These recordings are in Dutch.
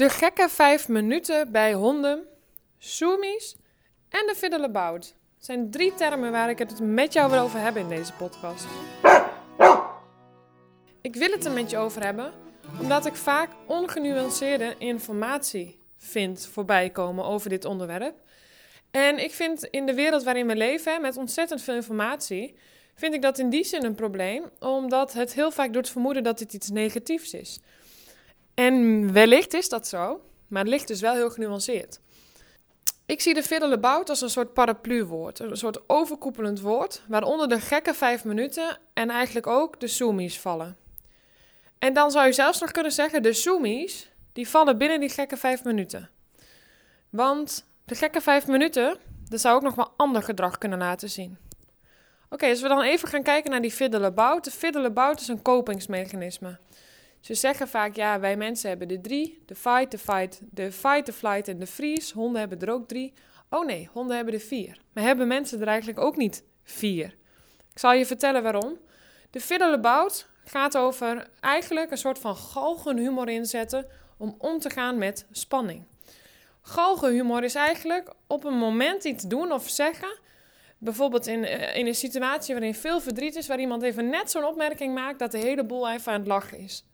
De gekke vijf minuten bij honden, zoomies en de fiddlebout zijn drie termen waar ik het met jou wil over hebben in deze podcast. Ik wil het er met je over hebben omdat ik vaak ongenuanceerde informatie vind voorbij komen over dit onderwerp. En ik vind in de wereld waarin we leven, met ontzettend veel informatie, vind ik dat in die zin een probleem, omdat het heel vaak doet vermoeden dat dit iets negatiefs is. En wellicht is dat zo, maar het ligt dus wel heel genuanceerd. Ik zie de fiddlebout als een soort parapluwoord, een soort overkoepelend woord, waaronder de gekke vijf minuten en eigenlijk ook de zoomies vallen. En dan zou je zelfs nog kunnen zeggen, de zoomies, die vallen binnen die gekke vijf minuten. Want de gekke vijf minuten, dat zou ook nog wel ander gedrag kunnen laten zien. Oké, als we dan even gaan kijken naar die fiddlebout. De fiddlebout is een kopingsmechanisme. Ze zeggen vaak, ja, wij mensen hebben de drie. De fight, de fight, de fight, de flight en de freeze. Honden hebben er ook drie. Oh nee, honden hebben er vier. Maar hebben mensen er eigenlijk ook niet vier? Ik zal je vertellen waarom. De fiddlebout gaat over eigenlijk een soort van galgenhumor inzetten om om te gaan met spanning. Galgenhumor is eigenlijk op een moment iets doen of zeggen. Bijvoorbeeld in, eh, in een situatie waarin veel verdriet is, waar iemand even net zo'n opmerking maakt dat de hele boel even aan het lachen is.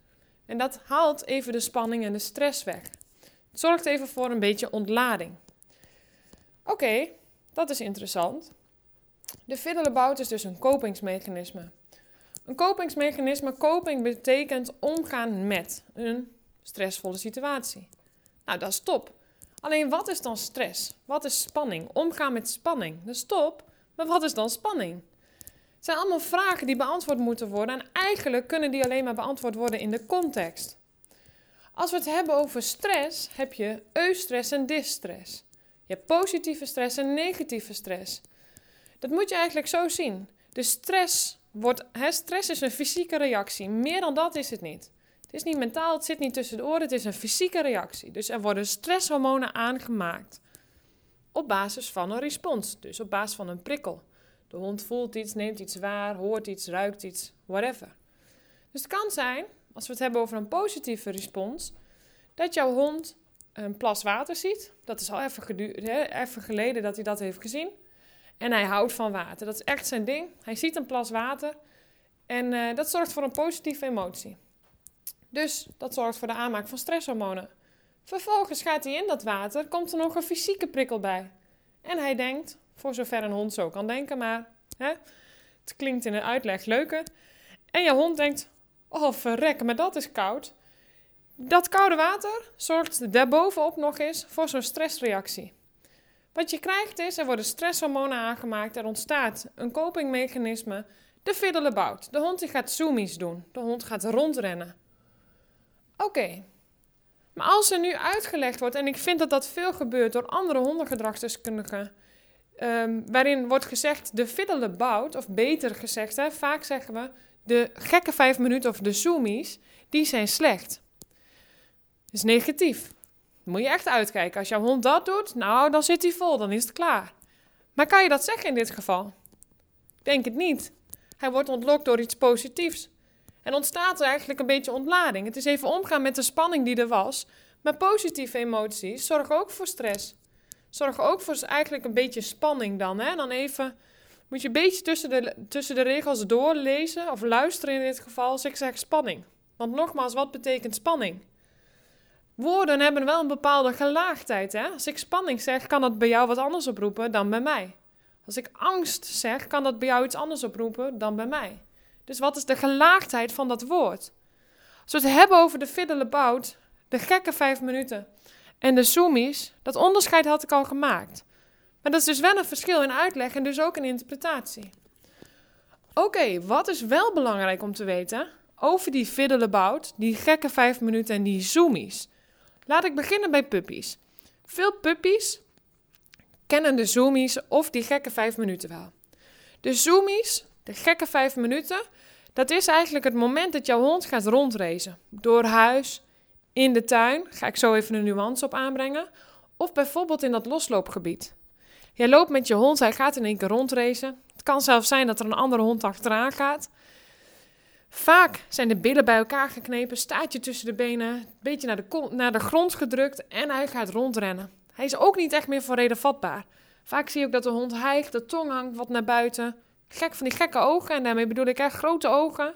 En dat haalt even de spanning en de stress weg. Het zorgt even voor een beetje ontlading. Oké, dat is interessant. De fiddlebout is dus een kopingsmechanisme. Een kopingsmechanisme, koping betekent omgaan met een stressvolle situatie. Nou, dat is top. Alleen wat is dan stress? Wat is spanning? Omgaan met spanning. Dat is top, maar wat is dan spanning? Het zijn allemaal vragen die beantwoord moeten worden en eigenlijk kunnen die alleen maar beantwoord worden in de context. Als we het hebben over stress, heb je eustress en distress. Je hebt positieve stress en negatieve stress. Dat moet je eigenlijk zo zien. De stress wordt, hè, stress is een fysieke reactie. Meer dan dat is het niet. Het is niet mentaal, het zit niet tussen de oren, het is een fysieke reactie. Dus er worden stresshormonen aangemaakt op basis van een respons, dus op basis van een prikkel. De hond voelt iets, neemt iets waar, hoort iets, ruikt iets, whatever. Dus het kan zijn, als we het hebben over een positieve respons, dat jouw hond een plas water ziet. Dat is al even, even geleden dat hij dat heeft gezien. En hij houdt van water. Dat is echt zijn ding. Hij ziet een plas water en uh, dat zorgt voor een positieve emotie. Dus dat zorgt voor de aanmaak van stresshormonen. Vervolgens gaat hij in dat water, komt er nog een fysieke prikkel bij. En hij denkt, voor zover een hond zo kan denken, maar hè, het klinkt in een uitleg leuker. En je hond denkt, oh verrek, maar dat is koud. Dat koude water zorgt daarbovenop nog eens voor zo'n stressreactie. Wat je krijgt is, er worden stresshormonen aangemaakt, er ontstaat een copingmechanisme, de fiddlebout. De hond die gaat zoomies doen, de hond gaat rondrennen. Oké, maar als er nu uitgelegd wordt, en ik vind dat dat veel gebeurt door andere hondengedragsdeskundigen, um, waarin wordt gezegd de fiddlebout, of beter gezegd, hè, vaak zeggen we de gekke vijf minuten of de zoomies, die zijn slecht. Dat is negatief moet je echt uitkijken. Als jouw hond dat doet, nou, dan zit hij vol, dan is het klaar. Maar kan je dat zeggen in dit geval? Denk het niet. Hij wordt ontlokt door iets positiefs. En ontstaat er eigenlijk een beetje ontlading. Het is even omgaan met de spanning die er was. Maar positieve emoties zorgen ook voor stress. Zorgen ook voor eigenlijk een beetje spanning dan. Hè? Dan even moet je een beetje tussen de, tussen de regels doorlezen of luisteren in dit geval als ik zeg spanning. Want nogmaals, wat betekent spanning? Woorden hebben wel een bepaalde gelaagdheid. Hè? Als ik spanning zeg, kan dat bij jou wat anders oproepen dan bij mij. Als ik angst zeg, kan dat bij jou iets anders oproepen dan bij mij. Dus wat is de gelaagdheid van dat woord? Als we het hebben over de fiddlebout, de gekke vijf minuten en de zoomies, dat onderscheid had ik al gemaakt. Maar dat is dus wel een verschil in uitleg en dus ook in interpretatie. Oké, wat is wel belangrijk om te weten over die fiddlebout, die gekke vijf minuten en die zoomies? Laat ik beginnen bij puppies. Veel puppies kennen de zoomies of die gekke vijf minuten wel. De zoomies, de gekke vijf minuten, dat is eigenlijk het moment dat jouw hond gaat rondracen. Door huis, in de tuin, ga ik zo even een nuance op aanbrengen. Of bijvoorbeeld in dat losloopgebied. Jij loopt met je hond, hij gaat in één keer rondracen. Het kan zelfs zijn dat er een andere hond achteraan gaat. Vaak zijn de billen bij elkaar geknepen, staat je tussen de benen, een beetje naar de, naar de grond gedrukt en hij gaat rondrennen. Hij is ook niet echt meer voor reden vatbaar. Vaak zie je ook dat de hond hijgt, de tong hangt wat naar buiten. Gek van die gekke ogen en daarmee bedoel ik echt grote ogen.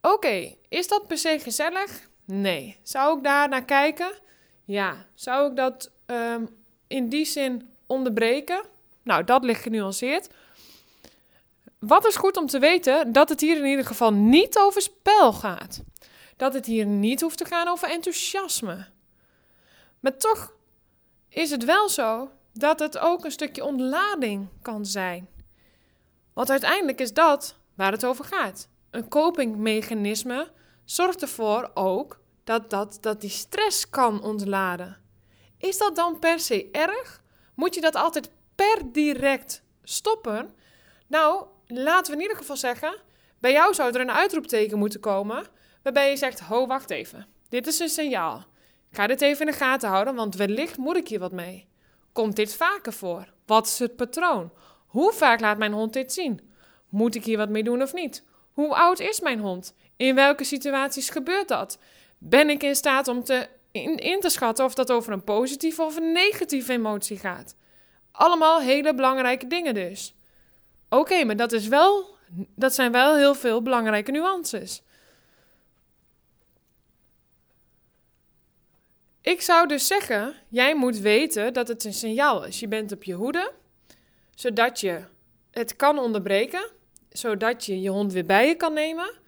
Oké, is dat per se gezellig? Nee. Zou ik daar naar kijken? Ja. Zou ik dat um, in die zin onderbreken? Nou, dat ligt genuanceerd. Wat is goed om te weten? Dat het hier in ieder geval niet over spel gaat. Dat het hier niet hoeft te gaan over enthousiasme. Maar toch is het wel zo dat het ook een stukje ontlading kan zijn. Want uiteindelijk is dat waar het over gaat. Een copingmechanisme zorgt ervoor ook dat, dat, dat die stress kan ontladen. Is dat dan per se erg? Moet je dat altijd per direct stoppen? Nou, laten we in ieder geval zeggen: bij jou zou er een uitroepteken moeten komen. Waarbij je zegt: Ho, wacht even. Dit is een signaal. Ik ga dit even in de gaten houden, want wellicht moet ik hier wat mee. Komt dit vaker voor? Wat is het patroon? Hoe vaak laat mijn hond dit zien? Moet ik hier wat mee doen of niet? Hoe oud is mijn hond? In welke situaties gebeurt dat? Ben ik in staat om te, in, in te schatten of dat over een positieve of een negatieve emotie gaat? Allemaal hele belangrijke dingen dus. Oké, maar dat, is wel, dat zijn wel heel veel belangrijke nuances. Ik zou dus zeggen, jij moet weten dat het een signaal is. Je bent op je hoede, zodat je het kan onderbreken, zodat je je hond weer bij je kan nemen.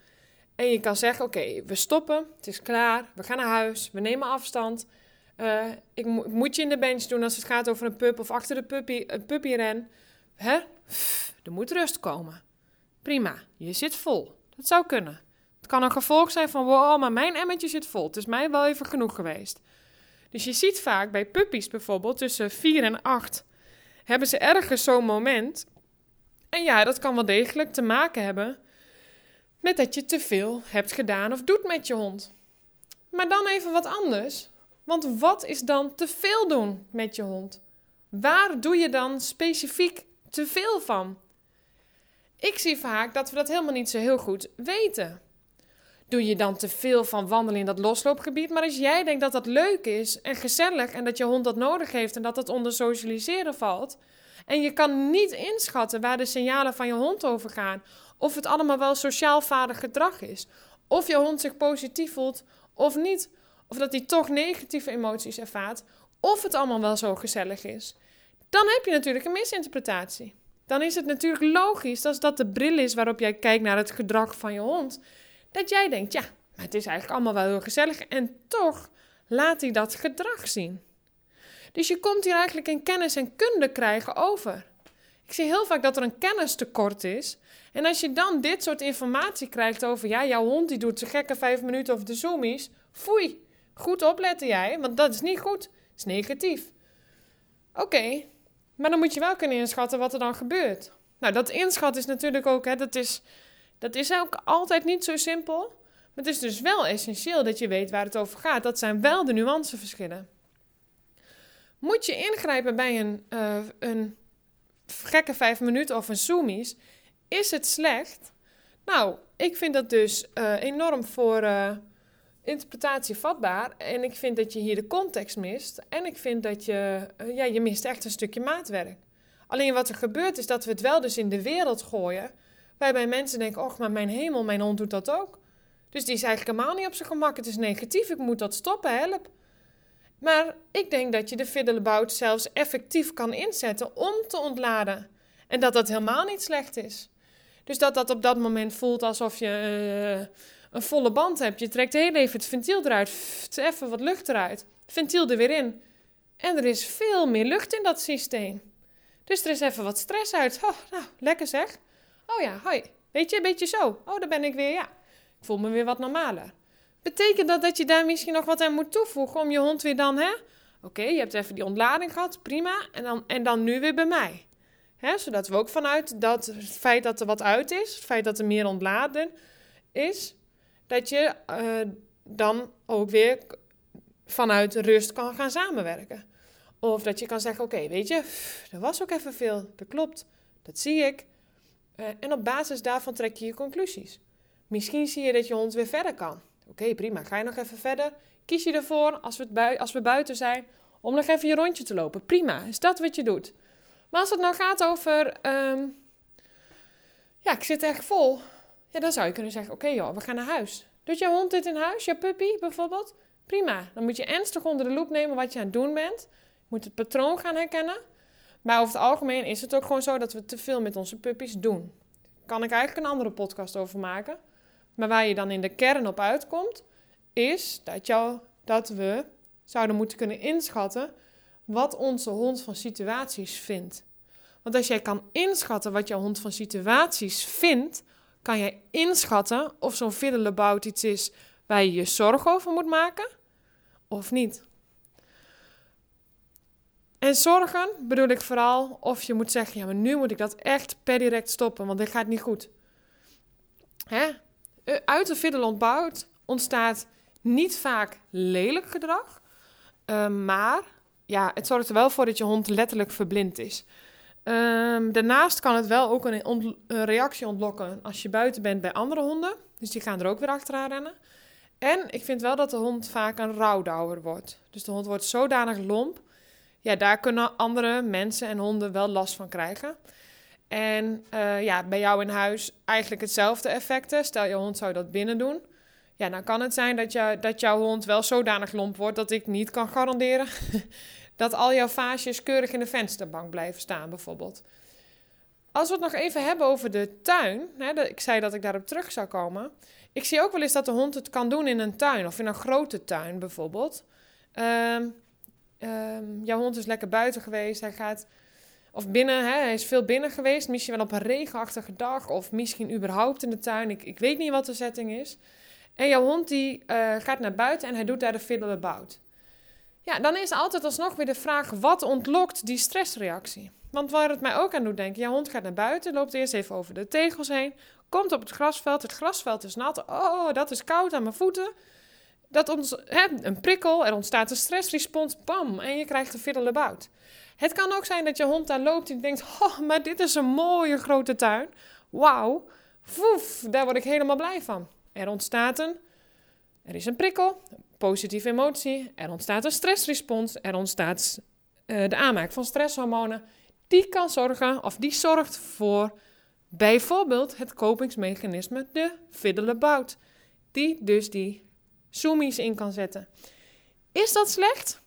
En je kan zeggen, oké, we stoppen, het is klaar, we gaan naar huis, we nemen afstand. Uh, ik, moet je in de bench doen als het gaat over een pup of achter de puppy, een puppyren. Hè? er moet rust komen. Prima, je zit vol. Dat zou kunnen. Het kan een gevolg zijn van, wow, maar mijn emmertje zit vol. Het is mij wel even genoeg geweest. Dus je ziet vaak bij puppies bijvoorbeeld, tussen 4 en 8, hebben ze ergens zo'n moment. En ja, dat kan wel degelijk te maken hebben met dat je te veel hebt gedaan of doet met je hond. Maar dan even wat anders. Want wat is dan te veel doen met je hond? Waar doe je dan specifiek te veel van? Ik zie vaak dat we dat helemaal niet zo heel goed weten. Doe je dan te veel van wandelen in dat losloopgebied? Maar als jij denkt dat dat leuk is en gezellig en dat je hond dat nodig heeft en dat dat onder socialiseren valt, en je kan niet inschatten waar de signalen van je hond over gaan, of het allemaal wel sociaal vaardig gedrag is, of je hond zich positief voelt of niet, of dat hij toch negatieve emoties ervaart, of het allemaal wel zo gezellig is, dan heb je natuurlijk een misinterpretatie. Dan is het natuurlijk logisch, dat dat de bril is waarop jij kijkt naar het gedrag van je hond, dat jij denkt, ja, maar het is eigenlijk allemaal wel heel gezellig en toch laat hij dat gedrag zien. Dus je komt hier eigenlijk een kennis en kunde krijgen over. Ik zie heel vaak dat er een kennistekort is. En als je dan dit soort informatie krijgt over, ja, jouw hond die doet zijn gekke vijf minuten of de zoomies, foei, goed opletten jij, want dat is niet goed, dat is negatief. Oké, maar dan moet je wel kunnen inschatten wat er dan gebeurt. Nou, dat inschatten is natuurlijk ook, hè, dat, is, dat is ook altijd niet zo simpel. Maar het is dus wel essentieel dat je weet waar het over gaat. Dat zijn wel de nuanceverschillen. Moet je ingrijpen bij een, uh, een gekke vijf minuten of een zoomies, is het slecht? Nou, ik vind dat dus uh, enorm voor uh, interpretatie vatbaar. En ik vind dat je hier de context mist. En ik vind dat je, ja, je mist echt een stukje maatwerk. Alleen wat er gebeurt is dat we het wel dus in de wereld gooien. Waarbij mensen denken, och, maar mijn hemel, mijn hond doet dat ook. Dus die is eigenlijk helemaal niet op zijn gemak. Het is negatief, ik moet dat stoppen, help. Maar ik denk dat je de fiddlebout zelfs effectief kan inzetten om te ontladen. En dat dat helemaal niet slecht is. Dus dat dat op dat moment voelt alsof je uh, een volle band hebt. Je trekt heel even het ventiel eruit, even wat lucht eruit. Ventiel er weer in. En er is veel meer lucht in dat systeem. Dus er is even wat stress uit. Oh, nou, lekker zeg. Oh ja, hoi. Weet je, een beetje zo. Oh, daar ben ik weer, ja. Ik voel me weer wat normaler. Betekent dat dat je daar misschien nog wat aan moet toevoegen om je hond weer dan, hè? Oké, je hebt even die ontlading gehad, prima. En dan, en dan nu weer bij mij. Hè? Zodat we ook vanuit dat het feit dat er wat uit is, het feit dat er meer ontladen is, dat je uh, dan ook weer vanuit rust kan gaan samenwerken. Of dat je kan zeggen: Oké, weet je, er was ook even veel. Dat klopt, dat zie ik. Uh, en op basis daarvan trek je je conclusies. Misschien zie je dat je hond weer verder kan. Oké, prima. Ga je nog even verder? Kies je ervoor, als we, als we buiten zijn, om nog even je rondje te lopen? Prima. Is dat wat je doet? Maar als het nou gaat over, ehm, ja, ik zit echt vol. Ja, dan zou je kunnen zeggen, oké joh, we gaan naar huis. Doet jouw hond dit in huis, jouw puppy bijvoorbeeld? Prima. Dan moet je ernstig onder de loep nemen wat je aan het doen bent. Je moet het patroon gaan herkennen. Maar over het algemeen is het ook gewoon zo dat we te veel met onze puppies doen. Kan ik eigenlijk een andere podcast over maken. Maar waar je dan in de kern op uitkomt, is dat, dat we zouden moeten kunnen inschatten wat onze hond van situaties vindt. Want als jij kan inschatten wat jouw hond van situaties vindt, kan jij inschatten of zo'n fiddlebout iets is waar je je zorgen over moet maken of niet. En zorgen bedoel ik vooral of je moet zeggen: ja, maar nu moet ik dat echt per direct stoppen, want dit gaat niet goed. Hè? Uit de fiddle ontstaat niet vaak lelijk gedrag, uh, maar ja, het zorgt er wel voor dat je hond letterlijk verblind is. Um, daarnaast kan het wel ook een, een, reactie ontlokken als je buiten bent bij andere honden. Dus die gaan er ook weer achteraan rennen. En ik vind wel dat de hond vaak een rouwdouwer wordt. Dus de hond wordt zodanig lomp. Ja, daar kunnen andere mensen en honden wel last van krijgen. En uh, ja, bij jou in huis eigenlijk hetzelfde effect. Stel je hond zou dat binnen doen. Ja, dan kan het zijn dat, dat jouw hond wel zodanig lomp wordt dat ik niet kan garanderen dat al jouw vaasjes keurig in de vensterbank blijven staan, bijvoorbeeld. Als we het nog even hebben over de tuin, hè, ik zei dat ik daarop terug zou komen. Ik zie ook wel eens dat de hond het kan doen in een tuin of in een grote tuin bijvoorbeeld. Ehm, ehm, jouw hond is lekker buiten geweest, hij gaat. Of binnen, hè, hij is veel binnen geweest. Misschien wel op een regenachtige dag. Of misschien überhaupt in de tuin. Ik, ik weet niet wat de setting is. En jouw hond die uh, gaat naar buiten en hij doet daar de fiddle-about. Ja, dan is altijd alsnog weer de vraag: wat ontlokt die stressreactie? Want waar het mij ook aan doet denken: jouw hond gaat naar buiten, loopt eerst even over de tegels heen, komt op het grasveld. Het grasveld is nat. Oh, dat is koud aan mijn voeten. Dat ons, hè, een prikkel, er ontstaat een stressrespons, bam, en je krijgt een fiddle-about. Het kan ook zijn dat je hond daar loopt en denkt: Oh, maar dit is een mooie grote tuin. Wauw, foef, daar word ik helemaal blij van. Er ontstaat een, er is een prikkel, positieve emotie, er ontstaat een stressrespons, er ontstaat uh, de aanmaak van stresshormonen. Die kan zorgen, of die zorgt voor bijvoorbeeld het kopingsmechanisme, de fiddle-about. Die dus die zoomies in kan zetten. Is dat slecht?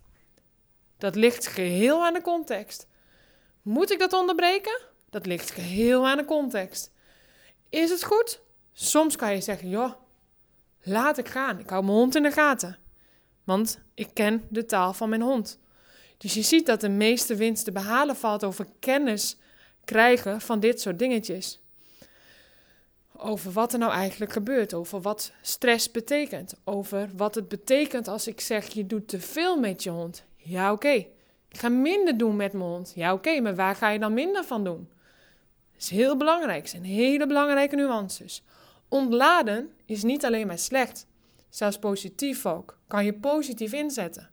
Dat ligt geheel aan de context. Moet ik dat onderbreken? Dat ligt geheel aan de context. Is het goed? Soms kan je zeggen, joh, laat ik gaan. Ik hou mijn hond in de gaten. Want ik ken de taal van mijn hond. Dus je ziet dat de meeste winst te behalen valt over kennis krijgen van dit soort dingetjes. Over wat er nou eigenlijk gebeurt, over wat stress betekent, over wat het betekent als ik zeg je doet te veel met je hond. Ja, oké. Ik ga minder doen met mijn hond. Ja, oké, maar waar ga je dan minder van doen? Dat is heel belangrijk. Het zijn hele belangrijke nuances. Ontladen is niet alleen maar slecht, zelfs positief ook. Kan je positief inzetten.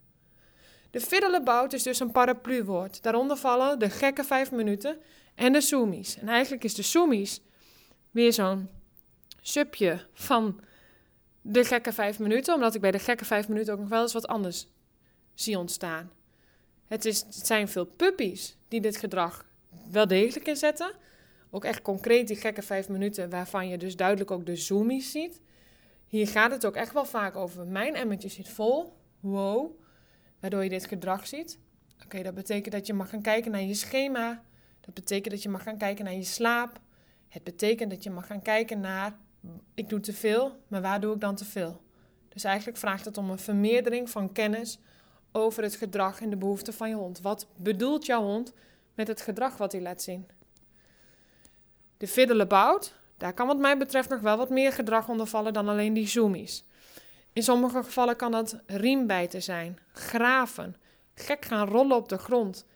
De fiddlebout is dus een parapluwoord. Daaronder vallen de gekke vijf minuten en de zoomies. En eigenlijk is de zoomies weer zo'n subje van de gekke vijf minuten, omdat ik bij de gekke vijf minuten ook nog wel eens wat anders zie ontstaan. Het, is, zijn veel puppies die dit gedrag wel degelijk inzetten, ook echt concreet die gekke vijf minuten, waarvan je dus duidelijk ook de zoomies ziet. Hier gaat het ook echt wel vaak over. Mijn emmertje zit vol. Wow. Waardoor je dit gedrag ziet. Oké, dat betekent dat je mag gaan kijken naar je schema. Dat betekent dat je mag gaan kijken naar je slaap. Het betekent dat je mag gaan kijken naar, ik doe te veel, maar waar doe ik dan te veel? Dus eigenlijk vraagt het om een vermeerdering van kennis over het gedrag en de behoeften van je hond. Wat bedoelt jouw hond met het gedrag wat hij laat zien? De fiddle-about, daar kan wat mij betreft nog wel wat meer gedrag onder vallen dan alleen die zoomies. In sommige gevallen kan dat riembijten zijn, graven, gek gaan rollen op de grond.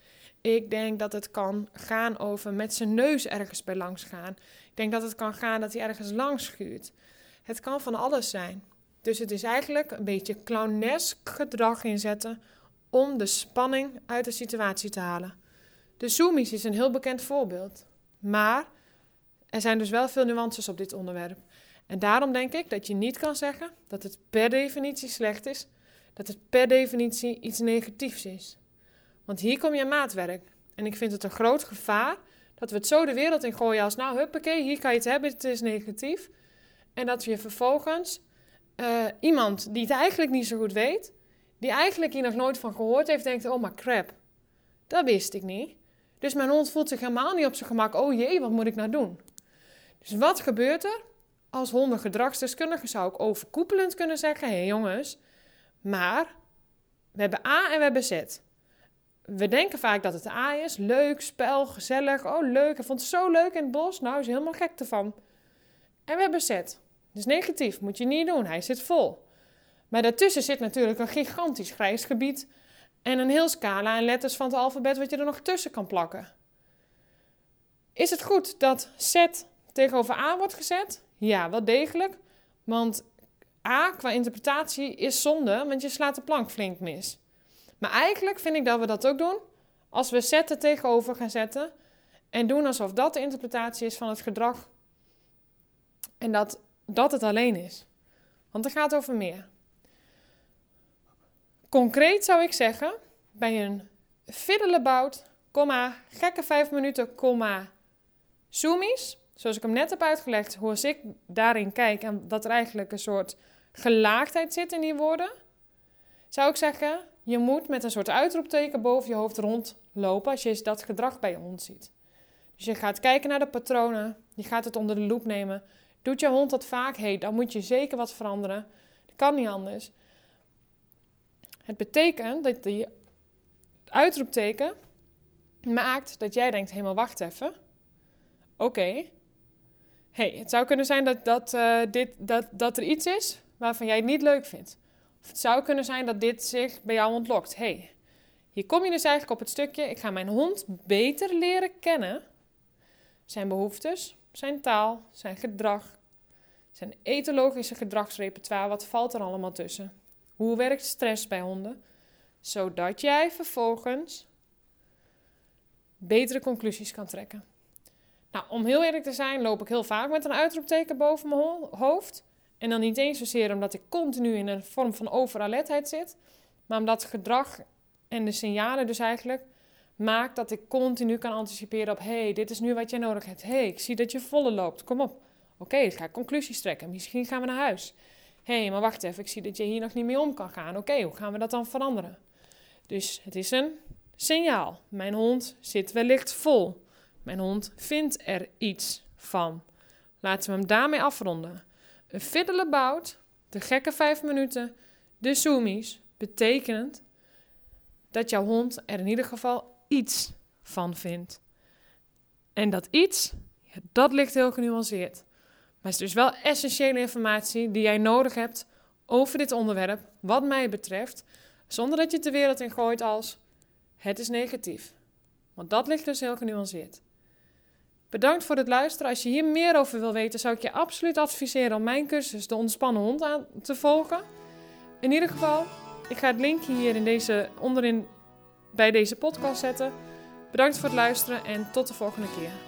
Ik denk dat het kan gaan over met zijn neus ergens bij langs gaan. Ik denk dat het kan gaan dat hij ergens langs schuurt. Het kan van alles zijn. Dus het is eigenlijk een beetje clownesk gedrag inzetten om de spanning uit de situatie te halen. De zoomies is een heel bekend voorbeeld. Maar er zijn dus wel veel nuances op dit onderwerp. En daarom denk ik dat je niet kan zeggen dat het per definitie slecht is, dat het per definitie iets negatiefs is. Want hier kom je maatwerk. En ik vind het een groot gevaar dat we het zo de wereld in gooien als, nou huppakee, hier kan je het hebben, het is negatief. En dat je vervolgens uh, iemand die het eigenlijk niet zo goed weet, die eigenlijk hier nog nooit van gehoord heeft, denkt: Oh, maar crap, dat wist ik niet. Dus mijn hond voelt zich helemaal niet op zijn gemak. Oh jee, wat moet ik nou doen? Dus wat gebeurt er? Als hondengedragsdeskundige zou ik overkoepelend kunnen zeggen: Hé hey jongens, maar we hebben A en we hebben Z. We denken vaak dat het A is. Leuk, spel, gezellig. Oh, leuk. Hij vond het zo leuk in het bos. Nou, is helemaal gek ervan. En we hebben Z. Dus negatief, moet je niet doen. Hij zit vol. Maar daartussen zit natuurlijk een gigantisch grijs gebied en een heel scala en letters van het alfabet wat je er nog tussen kan plakken. Is het goed dat Z tegenover A wordt gezet? Ja, wel degelijk. Want A qua interpretatie is zonde, want je slaat de plank flink mis. Maar eigenlijk vind ik dat we dat ook doen als we Z er tegenover gaan zetten en doen alsof dat de interpretatie is van het gedrag en dat dat het alleen is. Want het gaat over meer. Concreet zou ik zeggen, bij een fiddlebout, comma, gekke vijf minuten, comma, zoomies, zoals ik hem net heb uitgelegd, hoe als ik daarin kijk en dat er eigenlijk een soort gelaagdheid zit in die woorden, zou ik zeggen, je moet met een soort uitroepteken boven je hoofd rondlopen als je dat gedrag bij je hond ziet. Dus je gaat kijken naar de patronen, je gaat het onder de loep nemen. Doet je hond dat vaak? Hey, dan moet je zeker wat veranderen. Dat kan niet anders. Het betekent dat die uitroepteken maakt dat jij denkt: hé, maar wacht even. Oké. hey, het zou kunnen zijn dat, dat, uh, dit, dat, dat er iets is waarvan jij het niet leuk vindt. Het zou kunnen zijn dat dit zich bij jou ontlokt. hey, hier kom je dus eigenlijk op het stukje: ik ga mijn hond beter leren kennen. Zijn behoeftes, zijn taal, zijn gedrag, zijn etologische gedragsrepertoire. Wat valt er allemaal tussen? Hoe werkt stress bij honden? Zodat jij vervolgens betere conclusies kan trekken. Nou, om heel eerlijk te zijn, loop ik heel vaak met een uitroepteken boven mijn hoofd. En dan niet eens zozeer omdat ik continu in een vorm van overalertheid zit, maar omdat het gedrag en de signalen dus eigenlijk maakt dat ik continu kan anticiperen op: hey, dit is nu wat jij nodig hebt. hey, ik zie dat je volle loopt. Kom op. Oké, ik ga conclusies trekken. Misschien gaan we naar huis hey, maar wacht even, ik zie dat je hier nog niet mee om kan gaan. Oké, hoe gaan we dat dan veranderen? Dus het is een signaal. Mijn hond zit wellicht vol. Mijn hond vindt er iets van. Laten we hem daarmee afronden. Een fiddlebout, de gekke vijf minuten, de zoomies, betekent dat jouw hond er in ieder geval iets van vindt. En dat iets, dat ligt heel genuanceerd. Maar het is dus wel essentiële informatie die jij nodig hebt over dit onderwerp, wat mij betreft, zonder dat je het de wereld in gooit als het is negatief. Want dat ligt dus heel genuanceerd. Bedankt voor het luisteren. Als je hier meer over wil weten, zou ik je absoluut adviseren om mijn cursus De Ontspannen Hond aan te volgen. In ieder geval, ik ga het linkje hier in deze, onderin bij deze podcast zetten. Bedankt voor het luisteren en tot de volgende keer.